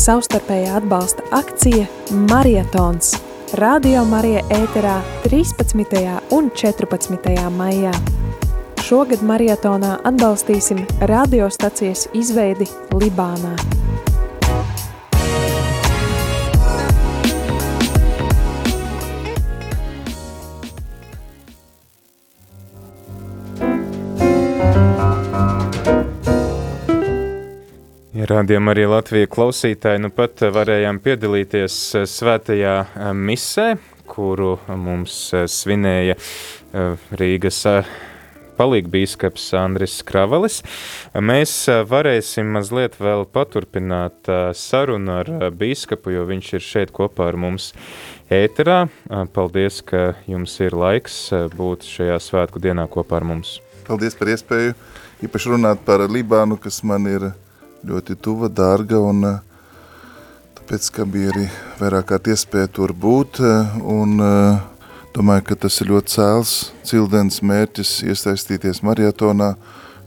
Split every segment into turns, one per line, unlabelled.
savstarpējā atbalsta akcija Marietons. Radio Marija ēterā 13. un 14. maijā. Šogad marietonā atbalstīsim radiostacijas izveidi Libānā.
Rādījumā arī Latvija klausītāji nu pat varējām piedalīties eh, svētajā eh, misē, kuru mums eh, svinēja Rīgas palīgbīskaps Andris Kravalis. Mēs varēsim mazliet vēl paturpināt sarunu ar bīskapu, jo viņš ir šeit kopā ar mums ēterā. Paldies, ka jums ir laiks būt šajā svētku dienā kopā ar mums.
Paldies par iespēju īpaši runāt par Libānu, kas man ir ļoti tuva, dārga un eh, tāpēc, ka bija arī vairāk kārt iespēja tur būt eh, un eh, domāju, ka tas ir ļoti cēls cildens mērķis iesaistīties marietonā,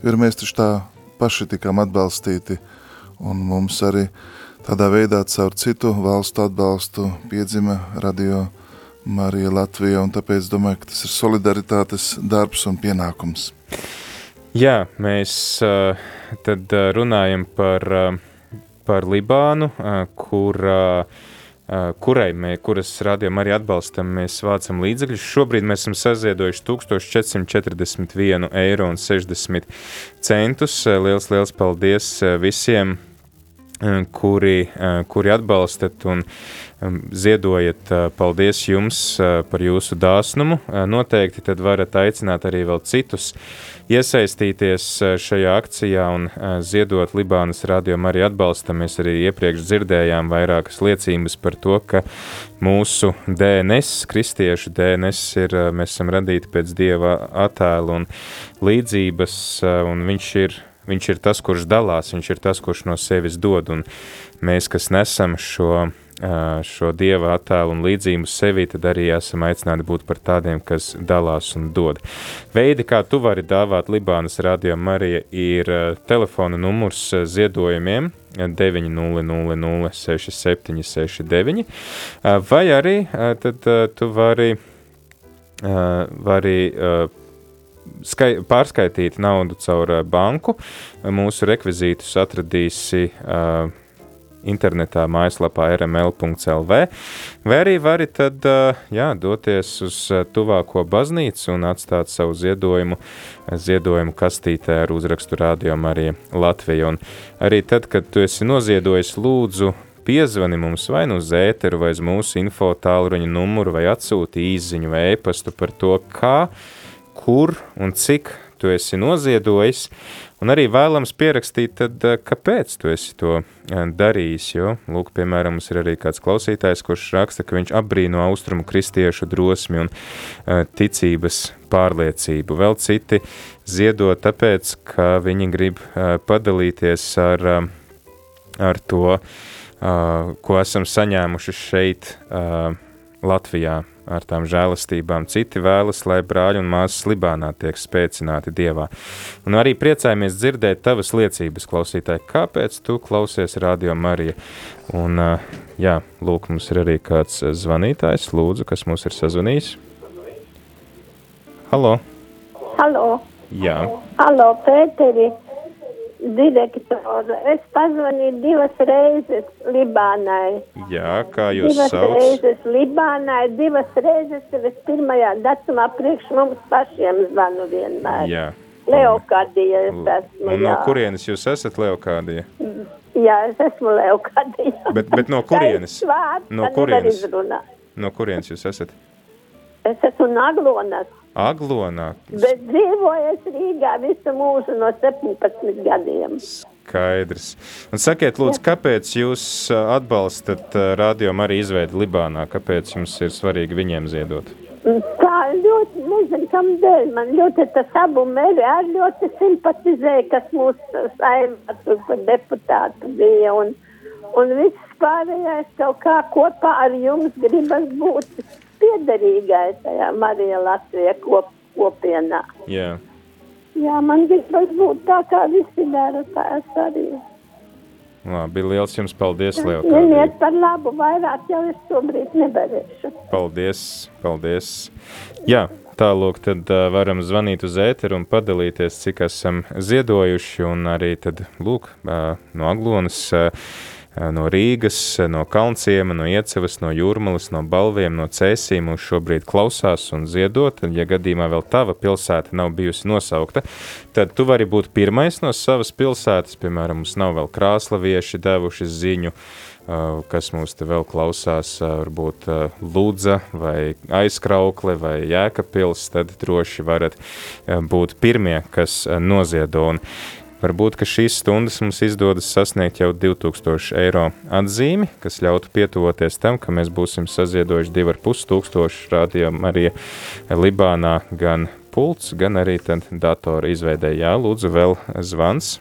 jo mēs taču tā paši tikām atbalstīti un mums arī tādā veidā caur citu valstu atbalstu piedzima radio Marija Latvija un tāpēc domāju, ka tas ir solidaritātes darbs un pienākums.
Jā, mēs uh, tad uh, runājam par, uh, par Libānu, kur, kurai mē, kuras rādījām arī atbalstam, mēs vācam līdzekļus. Šobrīd mēs esam saziedojuši 1441 eiro un 60 centus. Liels, liels paldies visiem, kuri, kuri atbalstat un ziedojat. Paldies jums par jūsu dāsnumu. Noteikti tad varat aicināt arī vēl citus iesaistīties eh, šajā akcijā un eh, ziedot Libānas rādījumu arī atbalstam. Mēs arī iepriekš dzirdējām vairākas liecības par to, ka mūsu DNS, kristiešu DNS, ir, eh, mēs esam radīti pēc Dieva attēlu un līdzības, un viņš ir Viņš ir tas, kurš dalās, viņš ir tas, kurš no sevis dod, un mēs, kas nesam šo šo dieva attēlu un līdzību sevi, tad arī esam aicināti būt par tādiem, kas dalās un dod. Veidi, kā tu vari dāvāt Libānas radio Marija, ir telefona numurs ziedojumiem 900-6769, vai arī tad tu vari, vari skai, pārskaitīt naudu caur banku. Mūsu rekvizītus atradīsi uh, internetā mājaslapā rml.lv, vai arī vari tad, jā, doties uz tuvāko baznīcu un atstāt savu ziedojumu, ziedojumu kastītē ar uzrakstu Rādio Marija Latvija. Un arī tad, kad tu esi noziedojis, lūdzu, piezvani mums vai nu uz ēteru, vai uz mūsu info tālruņa numuru, vai atsūti īziņu vai e-pastu par to, kā, kur un cik tu esi noziedojis, Un arī vēlams pierakstīt, tad, eh, kāpēc tu esi to eh, darījis. Jo, lūk, piemēram, mums ir arī kāds klausītājs, kurš raksta, ka viņš apbrīno austrumu kristiešu drosmi un uh, ticības pārliecību. Vēl citi ziedo tāpēc, ka viņi grib padalīties ar, ar to, ko esam saņēmuši šeit, Latvijā ar tām žēlastībām. Citi vēlas, lai brāļi un māsas Libānā tiek spēcināti Dievā. Un arī priecājamies dzirdēt tavas liecības, klausītāji, kāpēc tu klausies Radio Marija. Un, jā, lūk, mums ir arī kāds zvanītājs, lūdzu, kas mums ir sazvanījis. Halo!
Halo!
Jā.
Halo, Pēteri! Direktore. Es pazvanīju divas reizes Libānai.
Jā, kā jūs
divas
sauc?
Divas reizes Libānai, divas reizes tev es pirmajā datumā priekš mums pašiem zvanu vienmēr.
Jā.
Leokādija es esmu,
Un
jā.
no kurienes jūs esat Leokādija?
Jā, es esmu Leokādija.
Bet, bet no kurienes?
Vārds,
No kurienes? No kurienes jūs esat?
Es esmu Naglonas,
Aglonā.
bet dzīvoju es Rīgā visu mūžu no 17 gadiem.
Skaidrs. Un sakiet, lūdzu, kāpēc jūs ā, atbalstat ā, radio arī izveidi Libānā? Kāpēc jums ir svarīgi viņiem ziedot?
Tā ļoti, nezinu, kam dēļ. Man ļoti tas abu mēri ar ļoti simpatizēja, kas mūsu saimā tur par deputātu bija. Un, un viss pārējais kaut kā kopā ar jums gribas būt piederīgai tajā Marija Latvija kop, kopienā.
Jā.
Jā, man gribas būt tā, kā visi dara, tā es arī.
Labi, liels jums paldies, Leotādi.
Ņemiet par labu, vairāk jau es šobrīd nevarēšu.
Paldies, paldies. Jā, tālūk, tad uh, varam zvanīt uz ēteru un padalīties, cik esam ziedojuši, un arī tad, lūk, uh, no Aglonas uh, no Rīgas, no Kalnciema, no Iecevas, no Jūrmalas, no Balviem, no Cēsīm mūs šobrīd klausās un ziedot, un ja gadījumā vēl tava pilsēta nav bijusi nosaukta, tad tu vari būt pirmais no savas pilsētas, piemēram, mums nav vēl krāslavieši devuši ziņu, kas mūs te vēl klausās, varbūt Lūdza vai Aizkraukle vai Jēkapils, tad droši varat būt pirmie, kas noziedo. Un Varbūt, ka šīs stundas mums izdodas sasniegt jau 2000 eiro atzīmi, kas ļautu pietuvoties tam, ka mēs būsim saziedojuši 2,5 tūkstoši rādījām arī Libānā gan pults, gan arī datora izveidē. Jā, lūdzu, vēl zvans.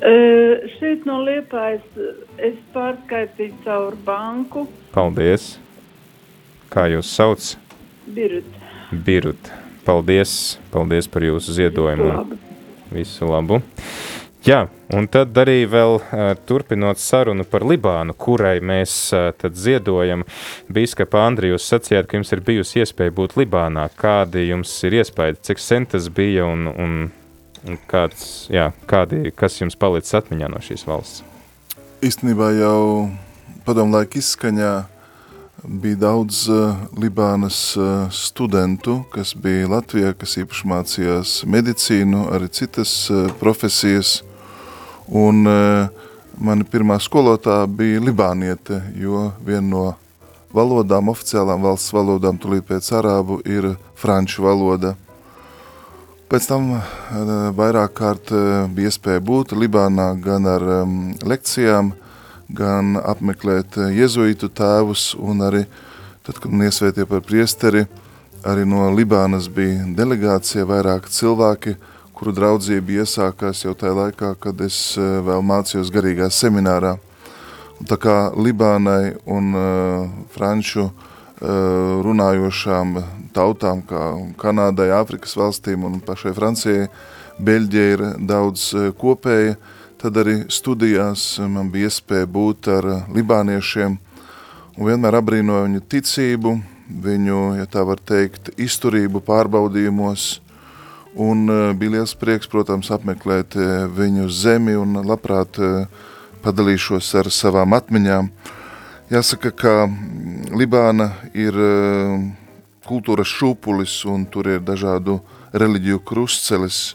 Uh, šeit no Liepājas es pārskaitīju caur banku.
Paldies. Kā jūs sauc?
Birut.
Birut. Paldies, paldies par jūsu ziedojumu. Labi. Visu labu! Jā, un tad arī vēl uh, turpinot sarunu par Libānu, kurai mēs uh, ziedojam. Bīskapa Andri, jūs sacījāt, ka jums ir bijusi iespēja būt Libānā. Kādi jums ir iespēja, cik sen tas bija un, un, un kāds, jā, kādi, kas jums palicis atmiņā no šīs valsts?
Īstenībā jau padomu laika izskaņā bija daudz uh, Libānas uh, studentu, kas bija Latvijā, kas īpaši mācījās medicīnu, arī citas uh, profesijas. Un mani pirmā skolotāja bija Libāniete, jo viena no valodām, oficiālām valsts valodām, tulīt pēc arābu, ir franču valoda. Pēc tam vairāk kārt bija iespēja būt Libānā gan ar um, lekcijām, gan apmeklēt eh, jezuītu tēvus, un arī tad, kad man iesvētie par priesteri, arī no Libānas bija delegācija, vairāk cilvēki, kuru draudzība iesākās jau tajā laikā, kad es eh, vēl mācījos garīgā seminārā. Un tā kā Libānai un uh, Franču uh, runājošām tautām, kā Kanādai, Āfrikas valstīm un pašai Francijai, Beļģija ir daudz kopēja, uh, Tad arī studijās man bija iespēja būt ar libāniešiem un vienmēr abrīnoju viņu ticību, viņu, ja tā var teikt, izturību pārbaudījumos, un e, bija liels prieks, protams, apmeklēt viņu zemi un labprāt padalīšos ar savām atmiņām. Jāsaka, ka Libāna ir kultūras šūpulis un tur ir dažādu reliģiju krustcelis,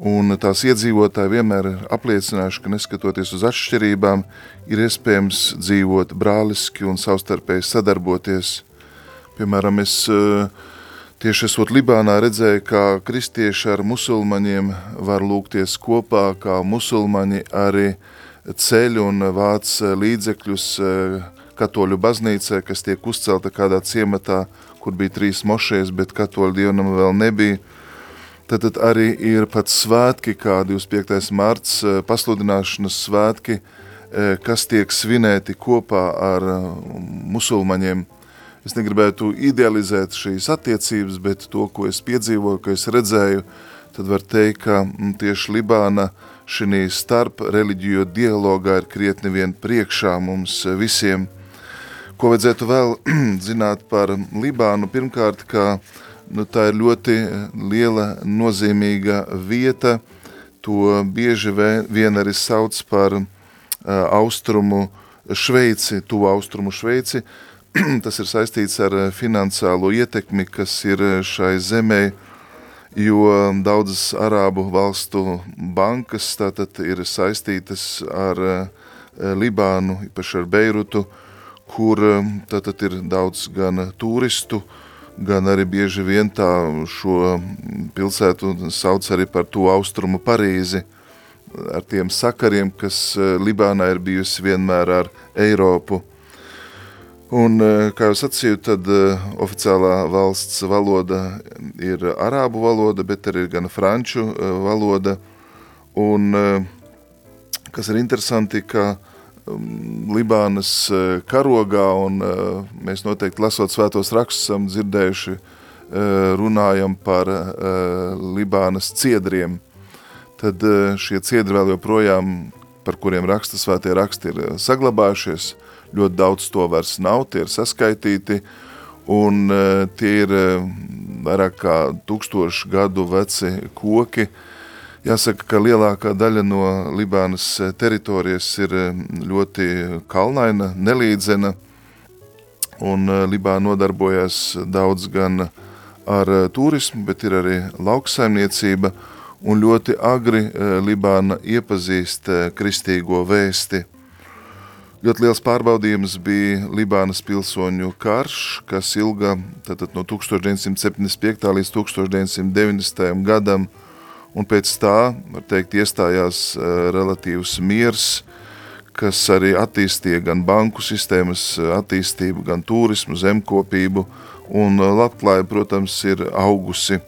Un tās iedzīvotāji vienmēr ir apliecinājuši, ka neskatoties uz atšķirībām, ir iespējams dzīvot brāliski un savstarpēji sadarboties. Piemēram, es eh, tieši esot Libānā redzēju, kā kristieši ar musulmaņiem var lūgties kopā, kā musulmaņi arī ceļ un vāc līdzekļus eh, katoļu baznīcē, kas tiek uzcelta kādā ciematā, kur bija trīs mošēs, bet katoļu dievnam vēl nebija Tad, tad arī ir pat svētki, kā 25. marts, eh, pasludināšanas svētki, eh, kas tiek svinēti kopā ar eh, musulmaņiem. Es negribētu idealizēt šīs attiecības, bet to, ko es piedzīvoju, ko es redzēju, tad var teikt, ka mm, tieši Libāna šī starp reliģiju dialogā ir krietni vien priekšā mums visiem. Ko vajadzētu vēl zināt par Libānu? Pirmkārt, ka uh, nu, tā ir ļoti liela nozīmīga vieta. To bieži vien arī sauc par uh, austrumu Šveici, tuvu austrumu Šveici. Tas ir saistīts ar finansiālo ietekmi, kas ir šai zemē, jo daudzas arābu valstu bankas tātad ir saistītas ar Libānu, īpaši ar Beirutu, kur tātad ir daudz gan turistu, uh, gan arī bieži vien tā šo pilsētu sauc arī par to austrumu Parīzi, ar tiem sakariem, kas e, Libānā ir bijusi vienmēr ar Eiropu. Un, e, kā jau sacīju, tad e, oficiālā valsts valoda ir arābu valoda, bet arī gan franču valoda. Un, kas ir interesanti, ka uh, Libānas uh, karogā, un uh, mēs noteikti lasot svētos rakstus esam dzirdējuši, uh, runājam par Libānas ciedriem. Tad šie ciedri vēl joprojām par kuriem raksta svētie raksti ir saglabājušies, ļoti daudz to vairs nav, tie ir saskaitīti, un tie ir vairāk kā tūkstošu gadu veci koki. Jāsaka, ka lielākā daļa no Libānas teritorijas ir ļoti kalnaina, nelīdzena, un Libāna nodarbojas daudz gan ar turismu, bet ir arī lauksaimniecība, un ļoti agri Libāna iepazīst kristīgo vēsti. Ļoti liels pārbaudījums bija Libānas pilsoņu karš, kas ilga tātad, no 1975. līdz 1990. gadam, un pēc tā, var teikt, iestājās uh, relatīvs miers, kas arī attīstīja gan banku sistēmas attīstību, gan turismu, zemkopību, un labklājība, protams, ir augusi.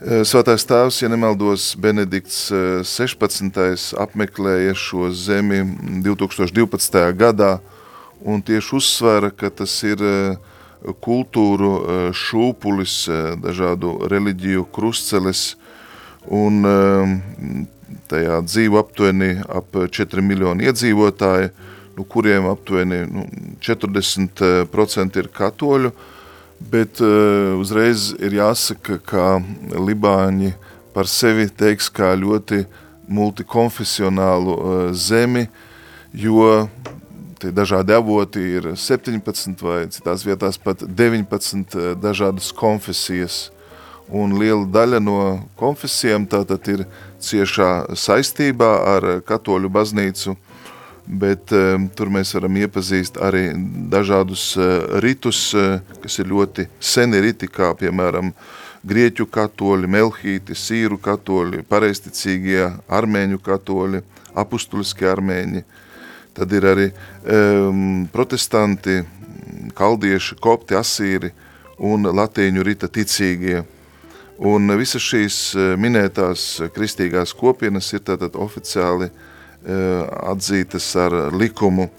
Eh, Svētais tēvs, ja nemaldos, Benedikts 16. Eh, apmeklēja šo zemi 2012. gadā un tieši uzsvēra, ka tas ir eh, kultūru šūpulis, dažādu reliģiju krustcelis un tajā dzīvo aptuveni ap 4 miljoni iedzīvotāji, nu, kuriem aptuveni nu, 40% ir katoļu, bet uh, uzreiz ir jāsaka, ka Libāņi par sevi teiks kā ļoti multikonfesionālu uh, zemi, jo tie dažādi avoti ir 17 vai citās vietās pat 19 uh, dažādas konfesijas, un liela daļa no konfesijām tātad ir ciešā saistībā ar katoļu baznīcu, bet um, tur mēs varam iepazīst arī dažādus uh, ritus, uh, kas ir ļoti seni riti, kā piemēram grieķu katoļi, melhīti, sīru katoļi, pareisticīgie armēņu katoļi, apustuliskie armēņi. Tad ir arī um, protestanti, kaldieši, kopti, asīri un latīņu rita ticīgie. Un visas šīs minētās kristīgās kopienas ir tātad oficiāli uh, Eh, atzītas ar likumu.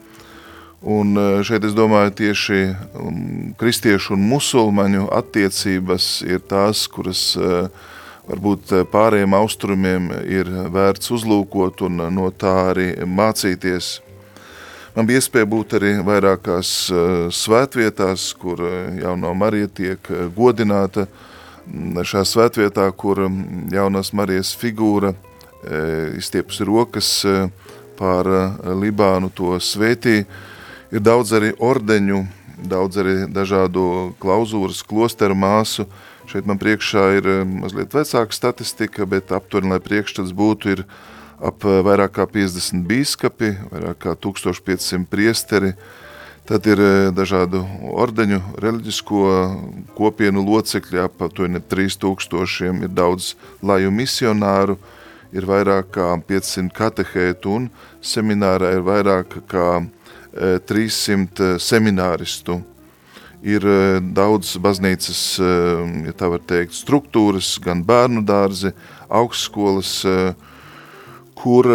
Un eh, šeit es domāju tieši um, kristiešu un musulmaņu attiecības ir tās, kuras eh, varbūt pārējiem austrumiem ir vērts uzlūkot un no tā arī mācīties. Man bija iespēja būt arī vairākās svētvietās, kur jaunā Marija tiek godināta. Šajā svētvietā, kur jaunās Marijas figūra – E, izstiepus rokas e, pār e, Libānu to svētī. Ir daudz arī ordeņu, daudz arī dažādu klauzūras, klosteru māsu. Šeit man priekšā ir mazliet vecāka statistika, bet aptuveni, lai priekšstats būtu, ir ap vairāk kā 50 bīskapi, vairāk kā 1500 priesteri, Tad ir dažādu ordeņu, reliģisko kopienu locekļi, ap aptuveni 3000, ir daudz laju misionāru, ir vairāk kā 500 katehētu un seminārā ir vairāk kā 300 e, semināristu. Ir daudz baznīcas, ja tā var teikt, struktūras, gan bērnu dārzi, augstskolas, kur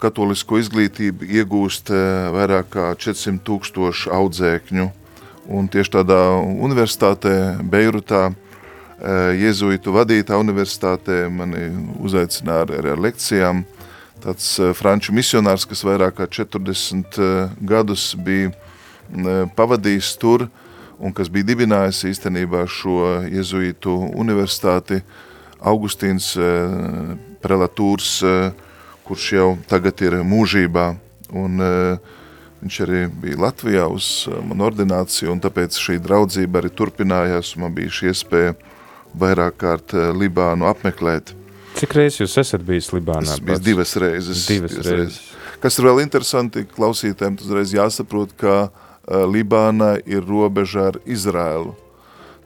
katolisko izglītību iegūst vairāk kā 400 tūkstoši audzēkņu. Un tieši tādā universitātē Beirutā Eh, Jēzuitu vadītā universitātē mani uzaicināja arī ar lekcijām. Tāds eh, franču misionārs, kas vairāk kā 40 eh, gadus bija pavadījis tur un kas bija dibinājis īstenībā šo Jēzuitu universitāti, Augustīns prelatūrs, kurš jau tagad ir mūžībā. Un, viņš arī bija Latvijā uz manu ordināciju, un tāpēc šī draudzība arī turpinājās, man bija šī iespēja vairāk kārt eh, Libānu apmeklēt.
Cik reizes jūs esat bijis Libānā?
Es biju divas reizes.
Divas, divas reizes. reizes.
Kas ir vēl interesanti, klausītēm tas reiz jāsaprot, ka uh, Libāna ir robeža ar Izrēlu.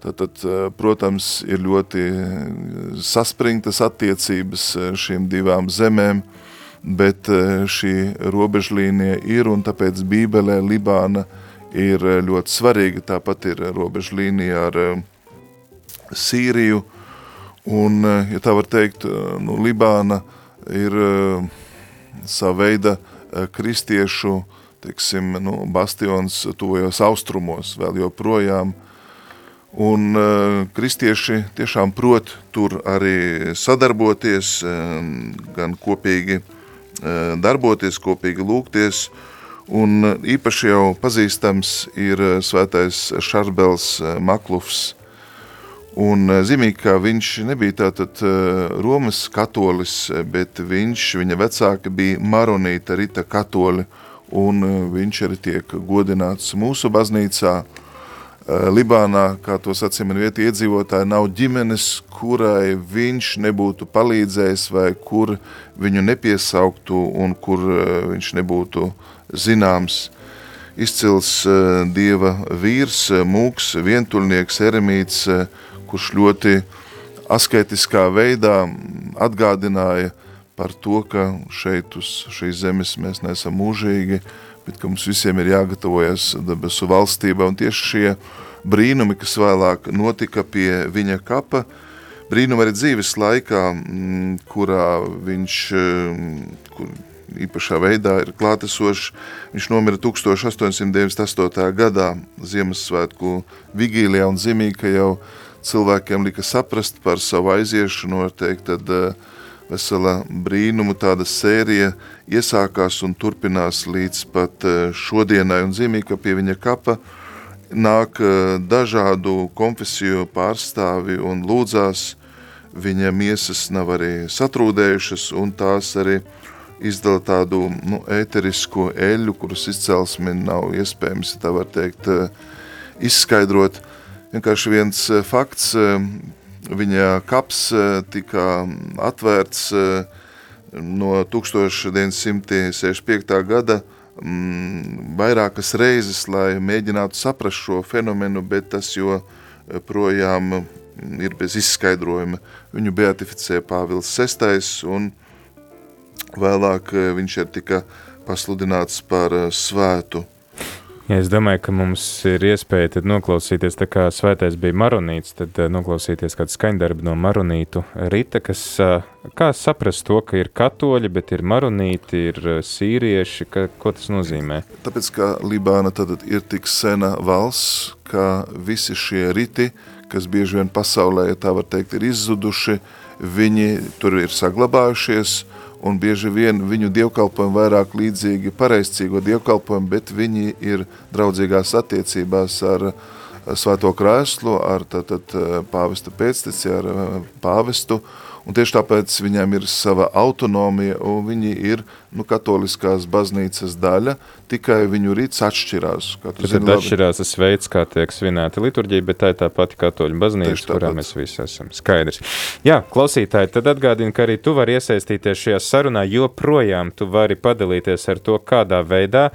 Tātad, protams, ir ļoti saspringtas attiecības šīm divām zemēm, bet uh, šī robežlīnija ir un tāpēc Bībelē Libāna ir ļoti svarīga. Tāpat ir robežlīnija ar uh, Sīriju, un, ja tā var teikt, nu, Libāna ir sava veida kristiešu, teiksim, nu, bastions tuvajos austrumos vēl joprojām, un kristieši tiešām prot tur arī sadarboties, gan kopīgi darboties, kopīgi lūgties. Un īpaši jau pazīstams ir svētais Šarbels Maklufs. Un zīmīgi, ka viņš nebija tātad Romas katolis, bet viņš, viņa vecāki bija maronīta rita katoli, un viņš arī tiek godināts mūsu baznīcā, Eh, Libānā, kā to sacīja man vietī iedzīvotāji, nav ģimenes, kurai viņš nebūtu palīdzējis vai kur viņu nepiesauktu un kur eh, viņš nebūtu zināms. Izcils eh, dieva vīrs, mūks, vientuļnieks, eremīts, kurš ļoti asketiskā veidā atgādināja par to, ka šeit uz šīs zemes mēs neesam mūžīgi, bet ka mums visiem ir jāgatavojas debesu valstībā, un tieši šie brīnumi, kas vēlāk notika pie viņa kapa, brīnumi arī dzīves laikā, mm, kurā viņš mm, kur īpašā veidā ir klātesošs. Viņš nomira 1898. gadā Ziemassvētku vigīlijā un zīmīgi, ka jau cilvēkiem lika saprast par savu aiziešanu, var teikt, tad uh, vesela brīnumu tāda sērija iesākās un turpinās līdz pat eh, šodienai un zīmīgi, ka pie viņa kapa nāk eh, dažādu konfesiju pārstāvi un lūdzās, viņa miesas nav arī satrūdējušas un tās arī izdala tādu nu, ēterisku eļu, kuras izcelsmi nav iespējams, tā var teikt, eh, izskaidrot. Vienkārši viens fakts, Viņa kaps eh, tika atvērts eh, no 1965. gada mm, vairākas reizes, lai mēģinātu saprast šo fenomenu, bet tas joprojām ir bez izskaidrojuma. Viņu beatificēja Pāvils VI un vēlāk eh, viņš ir tika pasludināts par svētu.
Ja es domāju, ka mums ir iespēja noklausīties, tā kā svētais bija maronīts, tad uh, noklausīties kādu skaņdarbu no maronītu rita, kas, uh, kā saprast to, ka ir katoļi, bet ir maronīti, ir uh, sīrieši, ka, ko tas nozīmē?
Tāpēc, ka Libāna tad ir tik sena valsts, ka visi šie riti, kas bieži vien pasaulē, ja tā var teikt, ir izzuduši, viņi tur ir saglabājušies, un bieži vien viņu dievkalpojumi vairāk līdzīgi pareizcīgo dievkalpojumu, bet viņi ir draudzīgās attiecībās ar svēto krēslu, ar tātad pāvesta pēcteci, ar pāvestu, un tieši tāpēc viņiem ir sava autonomija, un viņi ir nu, katoliskās baznīcas daļa, tikai viņu rīts atšķirās.
Tad zini, atšķirās tas veids, kā tiek svinēta liturģija, bet tā ir tā pati katoļu baznīca, kurā mēs visi esam. Skaidrs. Jā, klausītāji, tad atgādini, ka arī tu vari iesaistīties šajā sarunā, joprojām tu vari padalīties ar to, kādā veidā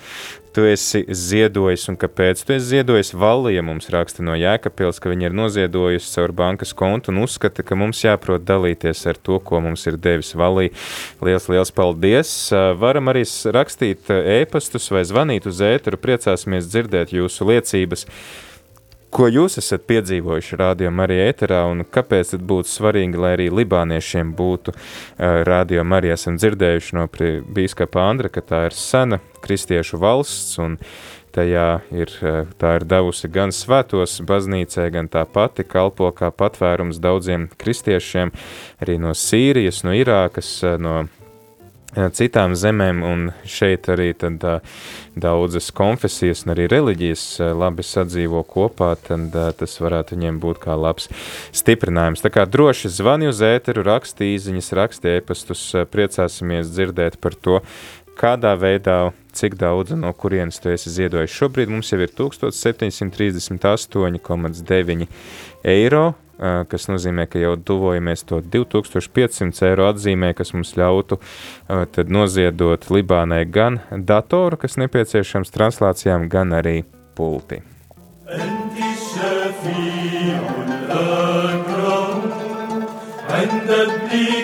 tu esi ziedojis un kāpēc tu esi ziedojis. Valija mums raksta no Jēkabpils, ka viņa ir noziedojusi caur bankas kontu un uzskata, ka mums jāprot dalīties ar to, ko mums ir devis Valija. Liels, liels paldies! Varam arī rakstīt ēpastus vai zvanīt uz ēteru, priecāsimies dzirdēt jūsu liecības. Ko jūs esat piedzīvojuši rādījumā arī ēterā un kāpēc būtu svarīgi, lai arī libāniešiem būtu uh, rādījumā arī esam dzirdējuši no bīskapa Andra, ka tā ir sena kristiešu valsts un tajā ir, tā ir devusi gan svētos baznīcai, gan tā pati kalpo kā patvērums daudziem kristiešiem, arī no Sīrijas, no Irākas, no citām zemēm, un šeit arī tad, daudzas konfesijas un arī reliģijas labi sadzīvo kopā, tad tas varētu viņiem būt kā labs stiprinājums. Tā kā droši zvani uz ēteru, raksti īziņas, raksti ēpastus, priecāsimies dzirdēt par to, kādā veidā, cik daudz no kurienes tu esi ziedojis. Šobrīd mums jau ir 1738,9 eiro, kas nozīmē, ka jau tuvojamies to 2500 eiro atzīmē, kas mums ļautu tad noziedot Libānai gan datoru, kas nepieciešams translācijām, gan arī pulti. عند ابنك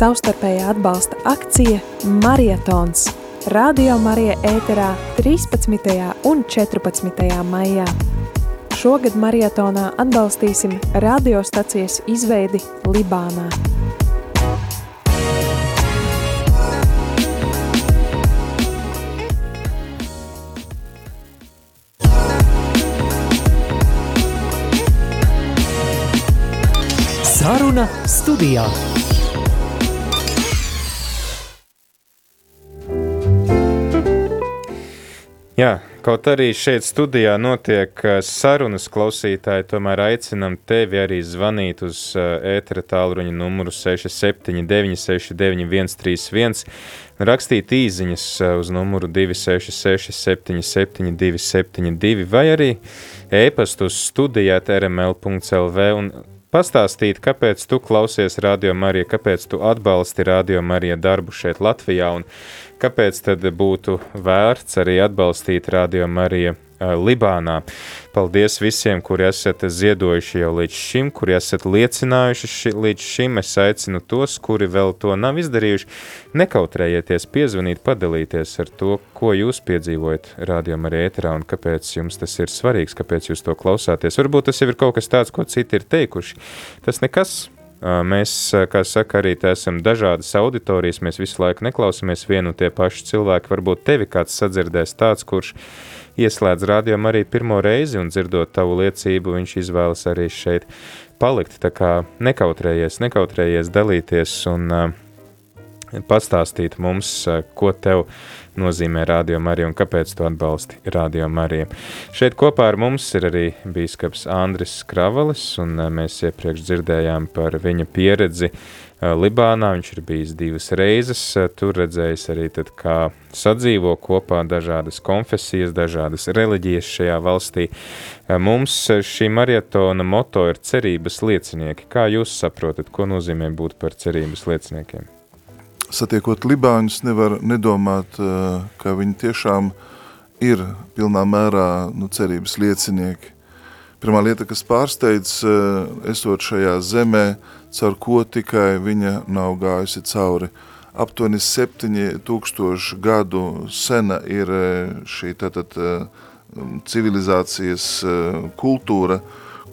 Savstarpējā atbalsta akcija Marietons. Radio Marija ēterā 13. un 14. maijā. Šogad marietonā atbalstīsim radiostacijas izveidi Libānā.
Saruna studijā.
Jā, kaut arī šeit studijā notiek uh, sarunas klausītāji, tomēr aicinam tevi arī zvanīt uz uh, ētera tālruņa numuru 679 691 31, rakstīt īziņas uh, uz numuru 266 77 272 vai arī ēpastu uz studijāt rml.lv un pastāstīt, kāpēc tu klausies Radio Marija, kāpēc tu atbalsti Radio Marija darbu šeit Latvijā un kāpēc tad būtu vērts arī atbalstīt Radio Marija Libānā. Paldies visiem, kuri esat ziedojuši jau līdz šim, kuri esat liecinājuši ši, līdz šim. Es aicinu tos, kuri vēl to nav izdarījuši, nekautrējieties, piezvanīt, padalīties ar to, ko jūs piedzīvojat rādījumā arī ēterā un kāpēc jums tas ir svarīgs, kāpēc jūs to klausāties. Varbūt tas jau ir kaut kas tāds, ko citi ir teikuši. Tas nekas, Mēs, kā saka, arī esam dažādas auditorijas, mēs visu laiku neklausāmies vienu un tie paši cilvēki. Varbūt tevi kāds sadzirdēs tāds, kurš ieslēdz rādījumu arī pirmo reizi un dzirdot tavu liecību, viņš izvēlas arī šeit palikt. Tā kā nekautrējies, nekautrējies dalīties un uh, pastāstīt mums, uh, ko tev nozīmē Radio Marija un kāpēc tu atbalsti Radio Mariju. Šeit kopā ar mums ir arī bīskaps Andris Kravalis, un mēs iepriekš dzirdējām par viņa pieredzi Libānā. Viņš ir bijis divas reizes, tur redzējis arī tad, kā sadzīvo kopā dažādas konfesijas, dažādas reliģijas šajā valstī. Mums šī marietona moto ir cerības liecinieki. Kā jūs saprotat, ko nozīmē būt par cerības lieciniekiem?
satiekot Libāņus, nevar nedomāt, eh, ka viņi tiešām ir pilnā mērā nu, cerības liecinieki. Pirmā lieta, kas pārsteidz, eh, esot šajā zemē, caur ko tikai viņa nav gājusi cauri. Aptuveni 7000 gadu sena ir eh, šī tātad civilizācijas kultūra,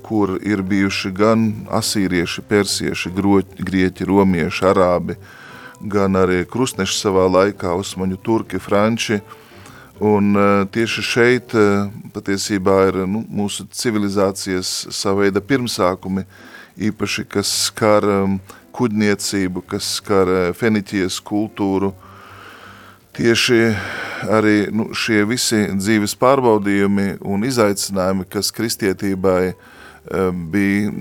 kur ir bijuši gan asīrieši, persieši, grieķi, romieši, arābi, uh, gan arī krustneši savā laikā, osmaņu turki, franči. Un uh, tieši šeit uh, patiesībā ir nu, mūsu civilizācijas sava veida pirmsākumi, īpaši kas skar um, kuģniecību, kas skar feniķijas kultūru. Tieši arī nu, šie visi dzīves pārbaudījumi un izaicinājumi, kas kristietībai bija,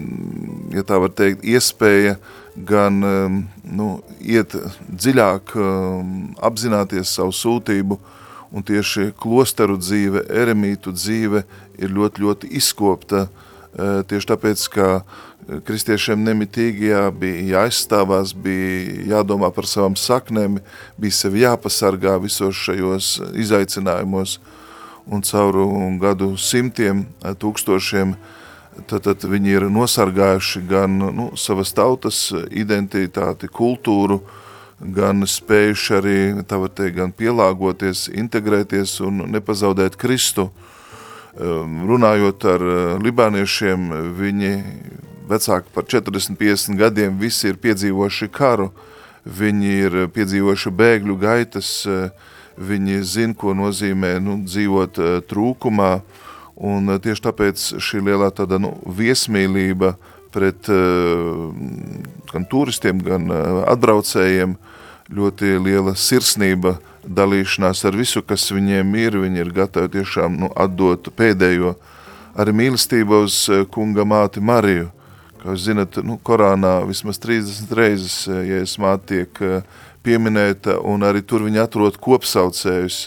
ja tā var teikt, iespēja gan um, nu, iet dziļāk, apzināties savu sūtību, un tieši klosteru dzīve, eremītu dzīve ir ļoti, ļoti izkopta, uh, tieši tāpēc, ka kristiešiem nemitīgi jā, bija jāizstāvās, bija jādomā par savām saknēm, bija sevi jāpasargā visos šajos izaicinājumos, un cauru gadu simtiem, tūkstošiem uh, tad, tad viņi ir nosargājuši gan nu, savas tautas identitāti, kultūru, gan spējuši arī teikt, gan pielāgoties, integrēties un nepazaudēt Kristu. Ehm, runājot ar eh, libāniešiem, viņi vecāki par 40-50 gadiem visi ir piedzīvojuši karu, viņi ir piedzīvojuši bēgļu gaitas, eh, viņi zina, ko nozīmē nu, dzīvot eh, trūkumā, Un tieši tāpēc šī lielā tāda nu, viesmīlība pret uh, gan turistiem, gan uh, atbraucējiem, ļoti liela sirsnība, dalīšanās ar visu, kas viņiem ir, viņi ir gatavi tiešām nu, atdot pēdējo arī mīlestību uz kunga māti Mariju. Kā jūs zinat, nu, Korānā vismaz 30 reizes, ja es māti tiek pieminēta, un arī tur viņi atrod kopsaucējus,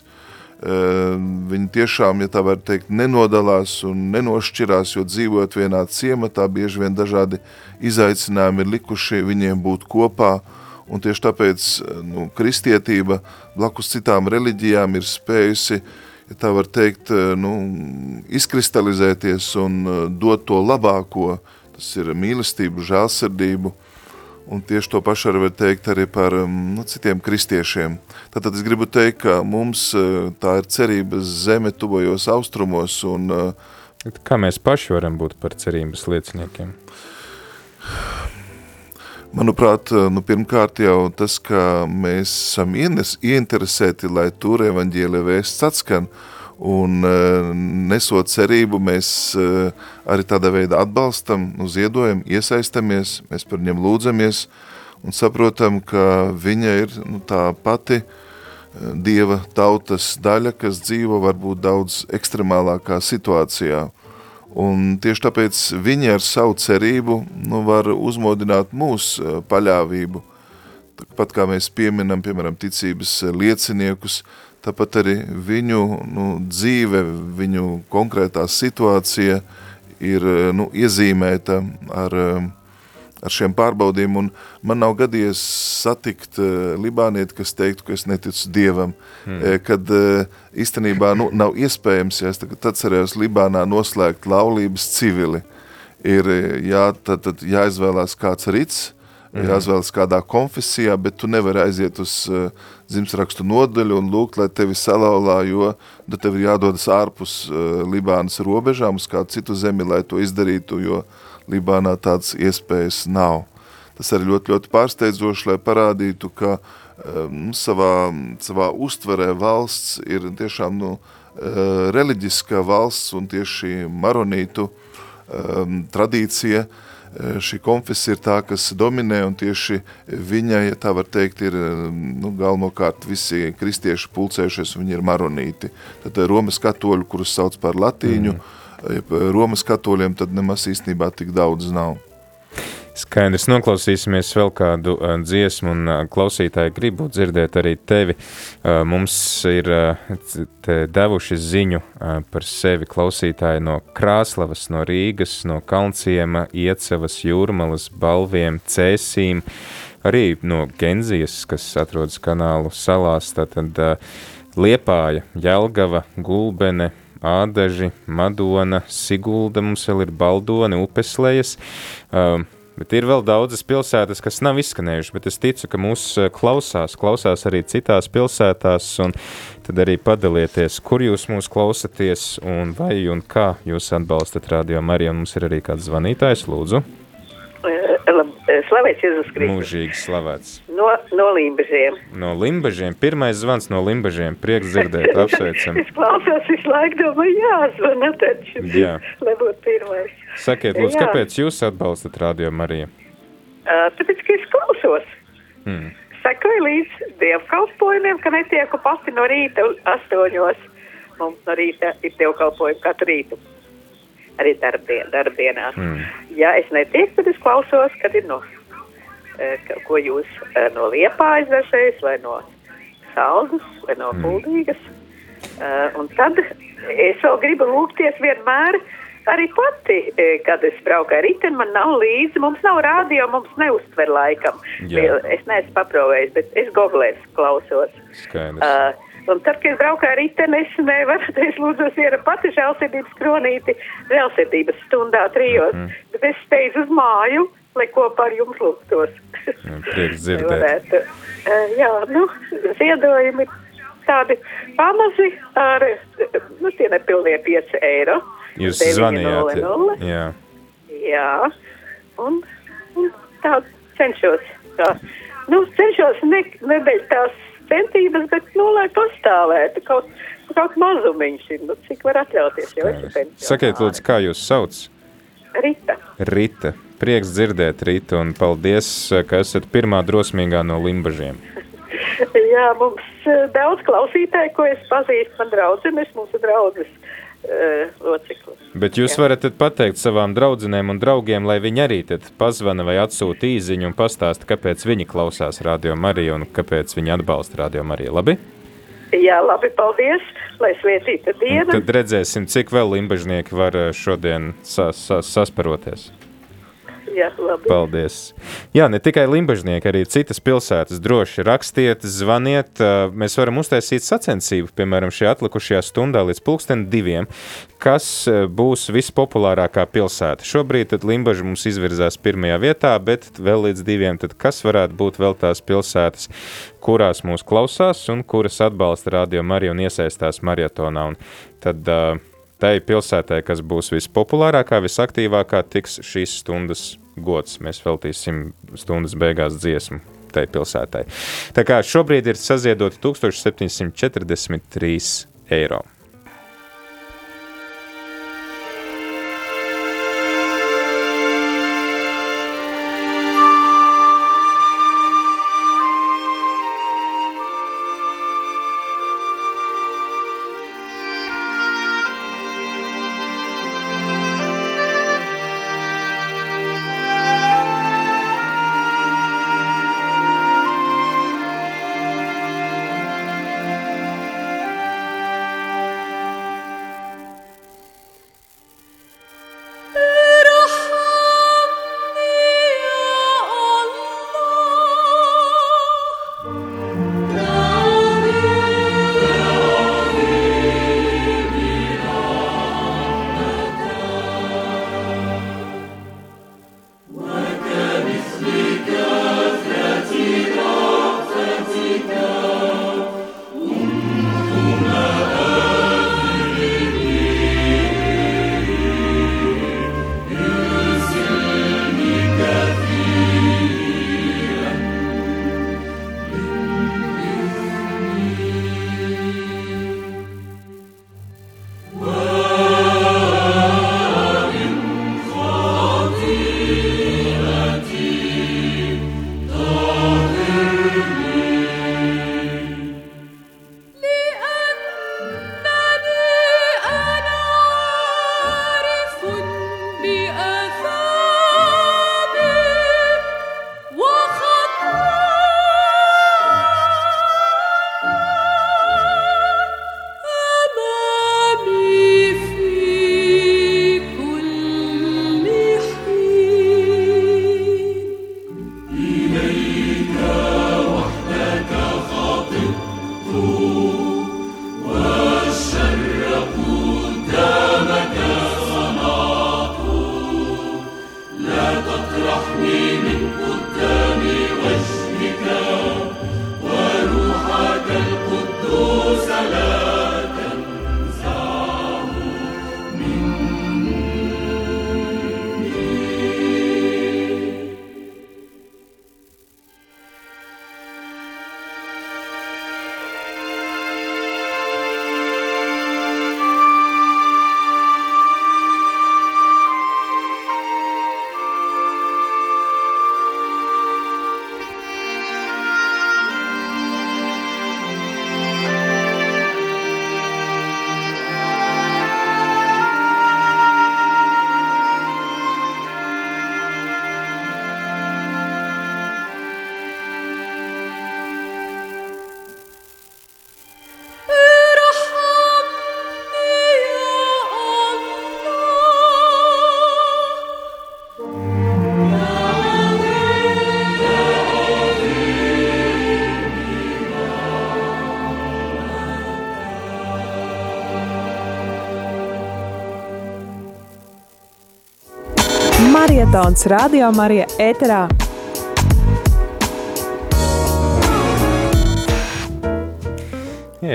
viņi tiešām, ja tā var teikt, nenodalās un nenošķirās, jo dzīvojot vienā ciematā, bieži vien dažādi izaicinājumi ir likuši viņiem būt kopā, un tieši tāpēc nu, kristietība blakus citām reliģijām ir spējusi, ja tā var teikt, nu, izkristalizēties un dot to labāko, tas ir mīlestību, žēlsirdību, Un tieši to pašu var teikt arī par um, nu, citiem kristiešiem. Tātad es gribu teikt, ka mums uh, tā ir cerības zeme tuvojos austrumos. Un, uh,
Kā mēs paši varam būt par cerības lieciniekiem?
Manuprāt, uh, nu, pirmkārt jau tas, ka mēs esam ienes, ieinteresēti, lai tur evaņģēlē vēsts atskan, uh, Un eh, nesot cerību, mēs eh, arī tādā veidā atbalstam, nu, ziedojam, iesaistamies, mēs par viņiem lūdzamies un saprotam, ka viņa ir nu, tā pati eh, Dieva tautas daļa, kas dzīvo varbūt daudz ekstremālākā situācijā. Un tieši tāpēc viņi ar savu cerību nu, var uzmodināt mūsu paļāvību. Pat kā mēs pieminam, piemēram, ticības lieciniekus, tāpat arī viņu nu, dzīve, viņu konkrētā situācija ir nu, iezīmēta ar, ar šiem pārbaudījumiem, un man nav gadījies satikt eh, libānieti, kas teiktu, ka es neticu Dievam, hmm. Eh, kad eh, īstenībā nu, nav iespējams, ja es tagad atcerējos Libānā noslēgt laulības civili, ir jā, tad, tad jāizvēlās kāds rits, mm. jāizvēlas kādā konfesijā, bet tu nevari aiziet uz uh, dzimtsrakstu nodaļu un lūgt, lai tevi salaulā, jo tad tev ir jādodas ārpus uh, Libānas robežām uz kādu citu zemi, lai to izdarītu, jo Libānā tādas iespējas nav. Tas arī ļoti, ļoti pārsteidzoši, lai parādītu, ka um, savā, savā uztverē valsts ir tiešām nu, uh, reliģiska valsts un tieši maronītu um, tradīcija uh, šī konfesija ir tā, kas dominē, un tieši viņai, ja tā var teikt, ir nu, galvenokārt visi kristieši pulcējušies, viņi ir maronīti. Tad eh, Romas katoļu, kurus sauc par latīņu, mm. Romas katoļiem tad nemaz īstenībā tik daudz nav.
Skaidrs, noklausīsimies vēl kādu uh, dziesmu, un uh, klausītāji gribu dzirdēt arī tevi. Uh, mums ir uh, devuši ziņu uh, par sevi klausītāji no Krāslavas, no Rīgas, no Kalnciema, Iecevas, Jūrmalas, Balviem, Cēsīm, arī no Genzijas, kas atrodas kanālu salās, tātad uh, Liepāja, Jelgava, Gulbene, Ādaži, Madona, Sigulda, mums vēl ir Baldoni, Upeslejas, uh, Bet ir vēl daudzas pilsētas, kas nav izskanējušas, bet es ticu, ka mūs eh, klausās, klausās arī citās pilsētās, tad arī padalieties, kur jūs mūs klausaties, un vai un kā jūs atbalstat radio Mariju, mums ir arī kāds zvanītājs, lūdzu.
Slavēts Jēzus Kristus.
Mūžīgi slavēts.
No, no Limbažiem.
No Limbažiem. Pirmais zvans no Limbažiem. Prieks dzirdēt, apsveicam.
es klausos visu laiku, domāju, jāzvana taču.
Jā.
Lai būtu pirmais.
Sakiet, lūdzu, kāpēc jūs atbalstat Radio Mariju?
Uh, tāpēc, ka es klausos. Hmm. Sekoju līdz dievkalpojumiem, ka netieku pati no rīta astoņos. Mums no rīta ir dievkalpojumi katru rītu arī darbdien, darbienās. Mm. Ja es netieku, tad es klausos, kad ir no, e, ko jūs e, no liepājas dažreiz, vai no saldus, vai no mm. puldīgas. Uh, un tad es vēl gribu lūgties vienmēr arī pati, kad es braucu ar riteni, man nav līdzi, mums nav rādio, mums neuztver laikam. Jā. Es neesmu paprovējis, bet es googlēs klausos.
Skaidrs. Uh,
Un tad, kad braucu ar riteni, es nevaru, es lūdzu, ir pati žēlsirdības kronīti žēlsirdības stundā trijos, mm. bet es steidzu uz māju, lai kopā ar jums lūgtos.
Prieks dzirdēt.
jā, nu, ziedojumi tādi pamazi ar, nu, tie nepilnie 5 eiro.
Jūs zvanījāt. 0, 0. Jā.
Jā, un, un tā cenšos, tā, nu, cenšos ne, nedēļ tās centības, bet, nu, lai pastāvētu kaut, kaut mazumiņš, nu, cik var atļauties, jo es esmu
Sakiet, lūdzu, kā jūs sauc?
Rita.
Rita. Prieks dzirdēt, Rita, un paldies, ka esat pirmā drosmīgā no limbažiem.
Jā, mums eh, daudz klausītāju, ko es pazīstu, man draudzenes, mūsu draudzes loceklis.
Bet jūs Jā. varat pateikt savām draudzenēm un draugiem, lai viņi arī pazvana vai atsūta īziņu un pastāsta, kāpēc viņi klausās Radio Mariju un kāpēc viņi atbalsta Radio Mariju. Labi?
Jā, labi, paldies. lai svētīta diena.
Tad redzēsim, cik vēl limbažnieki var eh, šodien sas, sas, sasparoties.
Jā, labi.
Paldies. Jā, ne tikai Limbažnieki, arī citas pilsētas droši rakstiet, zvaniet. Mēs varam uztaisīt sacensību, piemēram, šajā atlikušajā stundā līdz pulksten diviem, kas būs vispopulārākā pilsēta. Šobrīd tad Limbaža mums izvirzās pirmajā vietā, bet vēl līdz diviem, tad kas varētu būt vēl tās pilsētas, kurās mūs klausās un kuras atbalsta radio Mariju un iesaistās marietonā. Un tad uh, tai pilsētai, kas būs vispopulārākā, visaktīvākā, tiks šīs stundas gods. Mēs veltīsim stundas beigās dziesmu tai pilsētai. Tā kā šobrīd ir saziedoti 1743 eiro.
Marietons Radio Marija ēterā.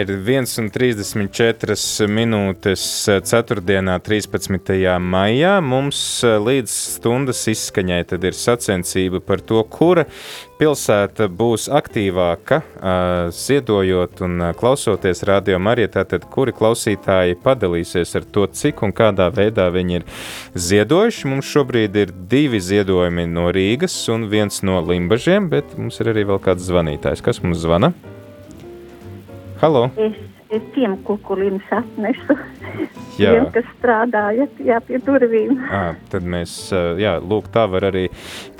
Ir 1,34 minūtes 4. 13. maijā. Mums eh, līdz stundas izskaņai tad ir sacensība par to, kura pilsēta būs aktīvāka, eh, ziedojot un eh, klausoties radio Marijā. Tātad, kuri klausītāji padalīsies ar to, cik un kādā veidā viņi ir ziedojuši. Mums šobrīd ir divi ziedojumi no Rīgas un viens no Limbažiem, bet mums ir arī vēl kāds zvanītājs. Kas mums zvana? Halo!
Es, es tiem kukulim atnesu.
Jā.
Tiem, kas strādāja jā, pie durvīm.
À, tad mēs, jā, lūk, tā var arī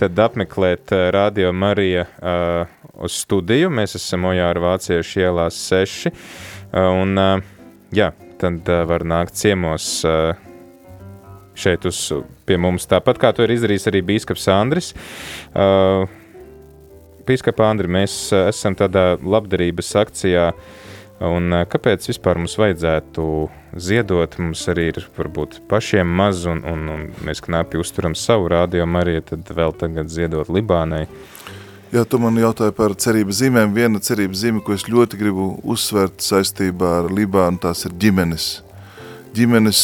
tad apmeklēt Radio Marija uh, uz studiju. Mēs esam Ojāra Vāciešu ielās 6. ā, Un, ā, jā, tad uh, var nākt ciemos uh, šeit uz, pie mums. Tāpat kā to ir izdarījis arī Bīskaps Andris. Uh, Bīskapa Andri, mēs uh, esam tādā labdarības akcijā. Un kāpēc vispār mums vajadzētu ziedot? Mums arī ir varbūt pašiem maz, un, un, un mēs knapi uzturam savu rādījumu arī, tad vēl tagad ziedot Libānai.
Jā, tu man jautāji par cerības zīmēm. Viena cerības zīme, ko es ļoti gribu uzsvērt saistībā ar Libānu, tās ir ģimenes. Ģimenes,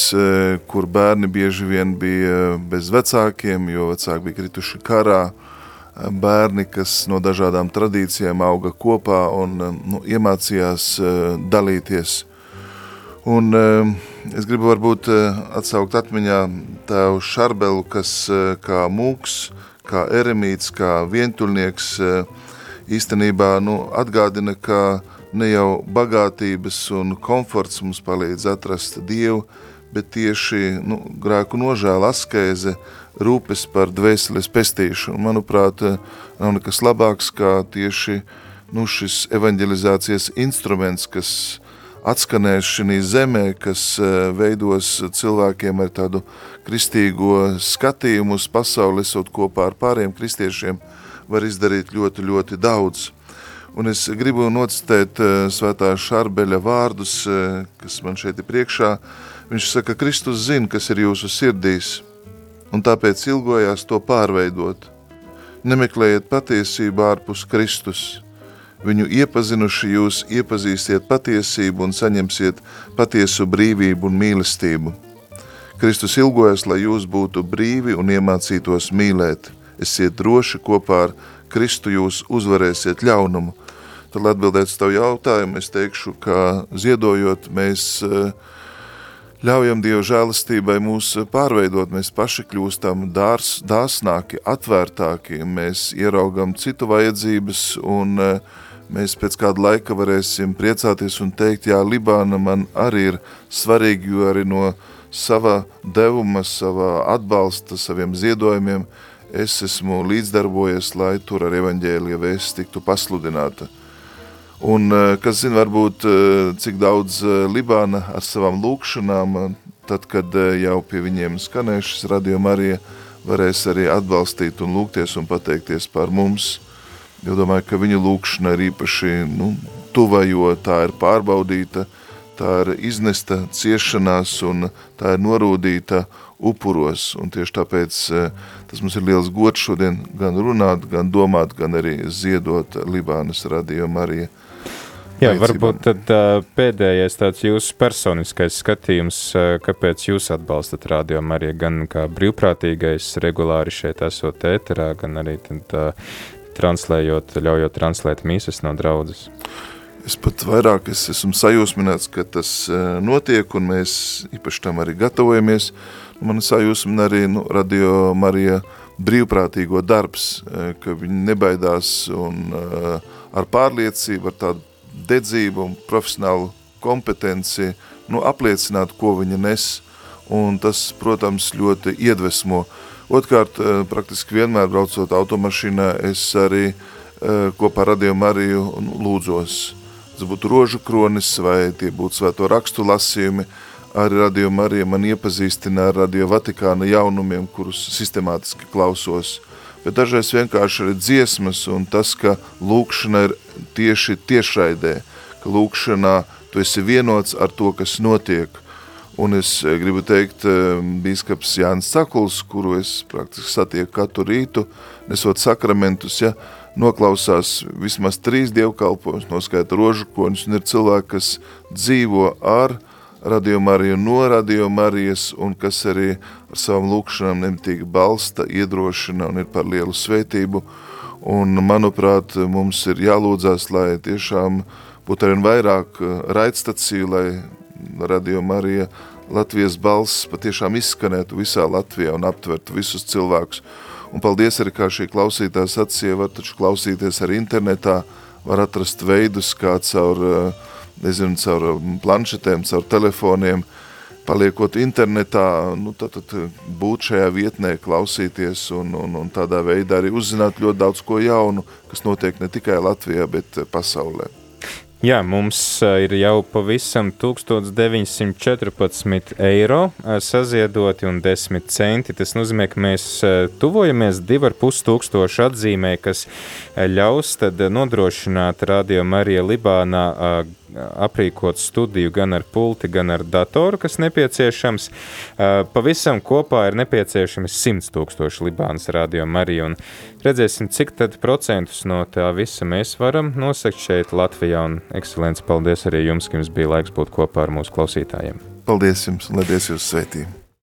kur bērni bieži vien bija bez vecākiem, jo vecāki bija krituši karā, bērni, kas no dažādām tradīcijām auga kopā un nu, iemācījās dalīties. Un es gribu varbūt atsaukt atmiņā tēvu Šarbelu, kas kā mūks, kā eremīts, kā vientuļnieks īstenībā nu, atgādina, ka ne jau bagātības un komforts mums palīdz atrast Dievu, bet tieši nu, grēku nožēla askēze, rūpes par dvēseles pestīšanu. Manuprāt, nav nekas labāks kā tieši nu, šis evanģelizācijas instruments, kas atskanēs šī zemē, kas veidos cilvēkiem ar tādu kristīgo skatījumu uz pasauli, esot kopā ar pāriem kristiešiem, var izdarīt ļoti, ļoti daudz. Un es gribu nocitēt svētā Šarbeļa vārdus, kas man šeit ir priekšā, Viņš saka, Kristus zina, kas ir jūsu sirdīs, un tāpēc ilgojās to pārveidot. Nemeklējiet patiesību ārpus Kristus. Viņu iepazinuši jūs iepazīsiet patiesību un saņemsiet patiesu brīvību un mīlestību. Kristus ilgojas, lai jūs būtu brīvi un iemācītos mīlēt. Esiet droši kopā ar Kristu jūs uzvarēsiet ļaunumu. Tad, lai atbildētu uz tavu jautājumu, es teikšu, ka ziedojot mēs uh, Ļaujam Dievu žēlastībai mūs pārveidot, mēs paši kļūstam dārs, dāsnāki, atvērtāki, mēs ieraugam citu vajadzības un eh, mēs pēc kāda laika varēsim priecāties un teikt, jā, Libāna man arī ir svarīgi, jo arī no sava devuma, sava atbalsta, saviem ziedojumiem es esmu līdzdarbojies, lai tur ar evaņģēlija vēsts tiktu pasludināta. Un, eh, kas zina, varbūt eh, cik daudz eh, Libāna ar savām lūkšanām, tad, kad jau pie viņiem skanēs šis radījuma arī varēs arī atbalstīt un lūgties un pateikties par mums. Jo domāju, ka viņa lūkšana ir īpaši nu, tuva, jo tā ir pārbaudīta, tā ir iznesta ciešanās un tā ir norūdīta upuros. Un tieši tāpēc tas mums ir liels gods šodien gan runāt, gan domāt, gan arī ziedot Libānas radījumu arī
Jā, varbūt tad uh, pēdējais tāds jūsu personiskais skatījums, uh, kāpēc jūs atbalstat radio Mariju, gan kā brīvprātīgais regulāri šeit esot ēterā, gan arī tad uh, translējot, ļaujot translēt mīsas no draudzes.
Es pat vairāk es esmu sajūsmināts, ka tas notiek, un mēs īpaši tam arī gatavojamies. Man sajūsmina arī nu, radio Marija brīvprātīgo darbs, ka viņi nebaidās un ar pārliecību, ar tādu dedzību un profesionālu kompetenci nu, apliecināt, ko viņa nes. Un tas, protams, ļoti iedvesmo. Otkārt, eh, praktiski vienmēr braucot automašīnā, es arī eh, kopā ar Radio Mariju lūdzos. Tas būtu rožu kronis vai tie būtu svēto rakstu lasījumi. Arī Radio Marija man iepazīstina ar Radio Vatikāna jaunumiem, kurus sistemātiski klausos bet dažreiz vienkārši ir dziesmas un tas, ka lūkšana ir tieši tiešraidē, ka lūkšanā tu esi vienots ar to, kas notiek. Un es eh, gribu teikt, eh, bīskaps Jānis Sakuls, kuru es praktiski satieku katru rītu, nesot sakramentus, ja, noklausās vismaz trīs dievkalpojumus, noskaita rožukoņus, un ir cilvēki, kas dzīvo ar Radio Mariju no Radio Marijas un kas arī ar savām lūkšanām nemitīgi balsta, iedrošina un ir par lielu svētību. Un, manuprāt, mums ir jālūdzās, lai tiešām būtu arvien vairāk uh, raidstaciju, lai Radio Marija Latvijas balss patiešām izskanētu visā Latvijā un aptvertu visus cilvēkus. Un paldies arī, kā šī klausītā sacīja, var taču klausīties arī internetā, var atrast veidus, kā caur uh, nezinu, caur um, planšetēm, caur telefoniem, paliekot internetā, nu, tad, tad būt šajā vietnē, klausīties un, un, un tādā veidā arī uzzināt ļoti daudz ko jaunu, kas notiek ne tikai Latvijā, bet uh, pasaulē.
Jā, mums ir jau pavisam 1914 eiro saziedoti un 10 centi. Tas nozīmē, ka mēs tuvojamies 2,5 tūkstošu atzīmē, kas ļaus nodrošināt Radio Marija Libānā aprīkot studiju gan ar pulti, gan ar datoru, kas nepieciešams. Pavisam kopā ir nepieciešami 100 tūkstoši Libānas radio Marija, un redzēsim, cik tad procentus no tā visa mēs varam nosakt šeit Latvijā, un ekscelence, paldies arī jums, ka jums bija laiks būt kopā ar mūsu klausītājiem.
Paldies jums, lai Dievs jūs svētī!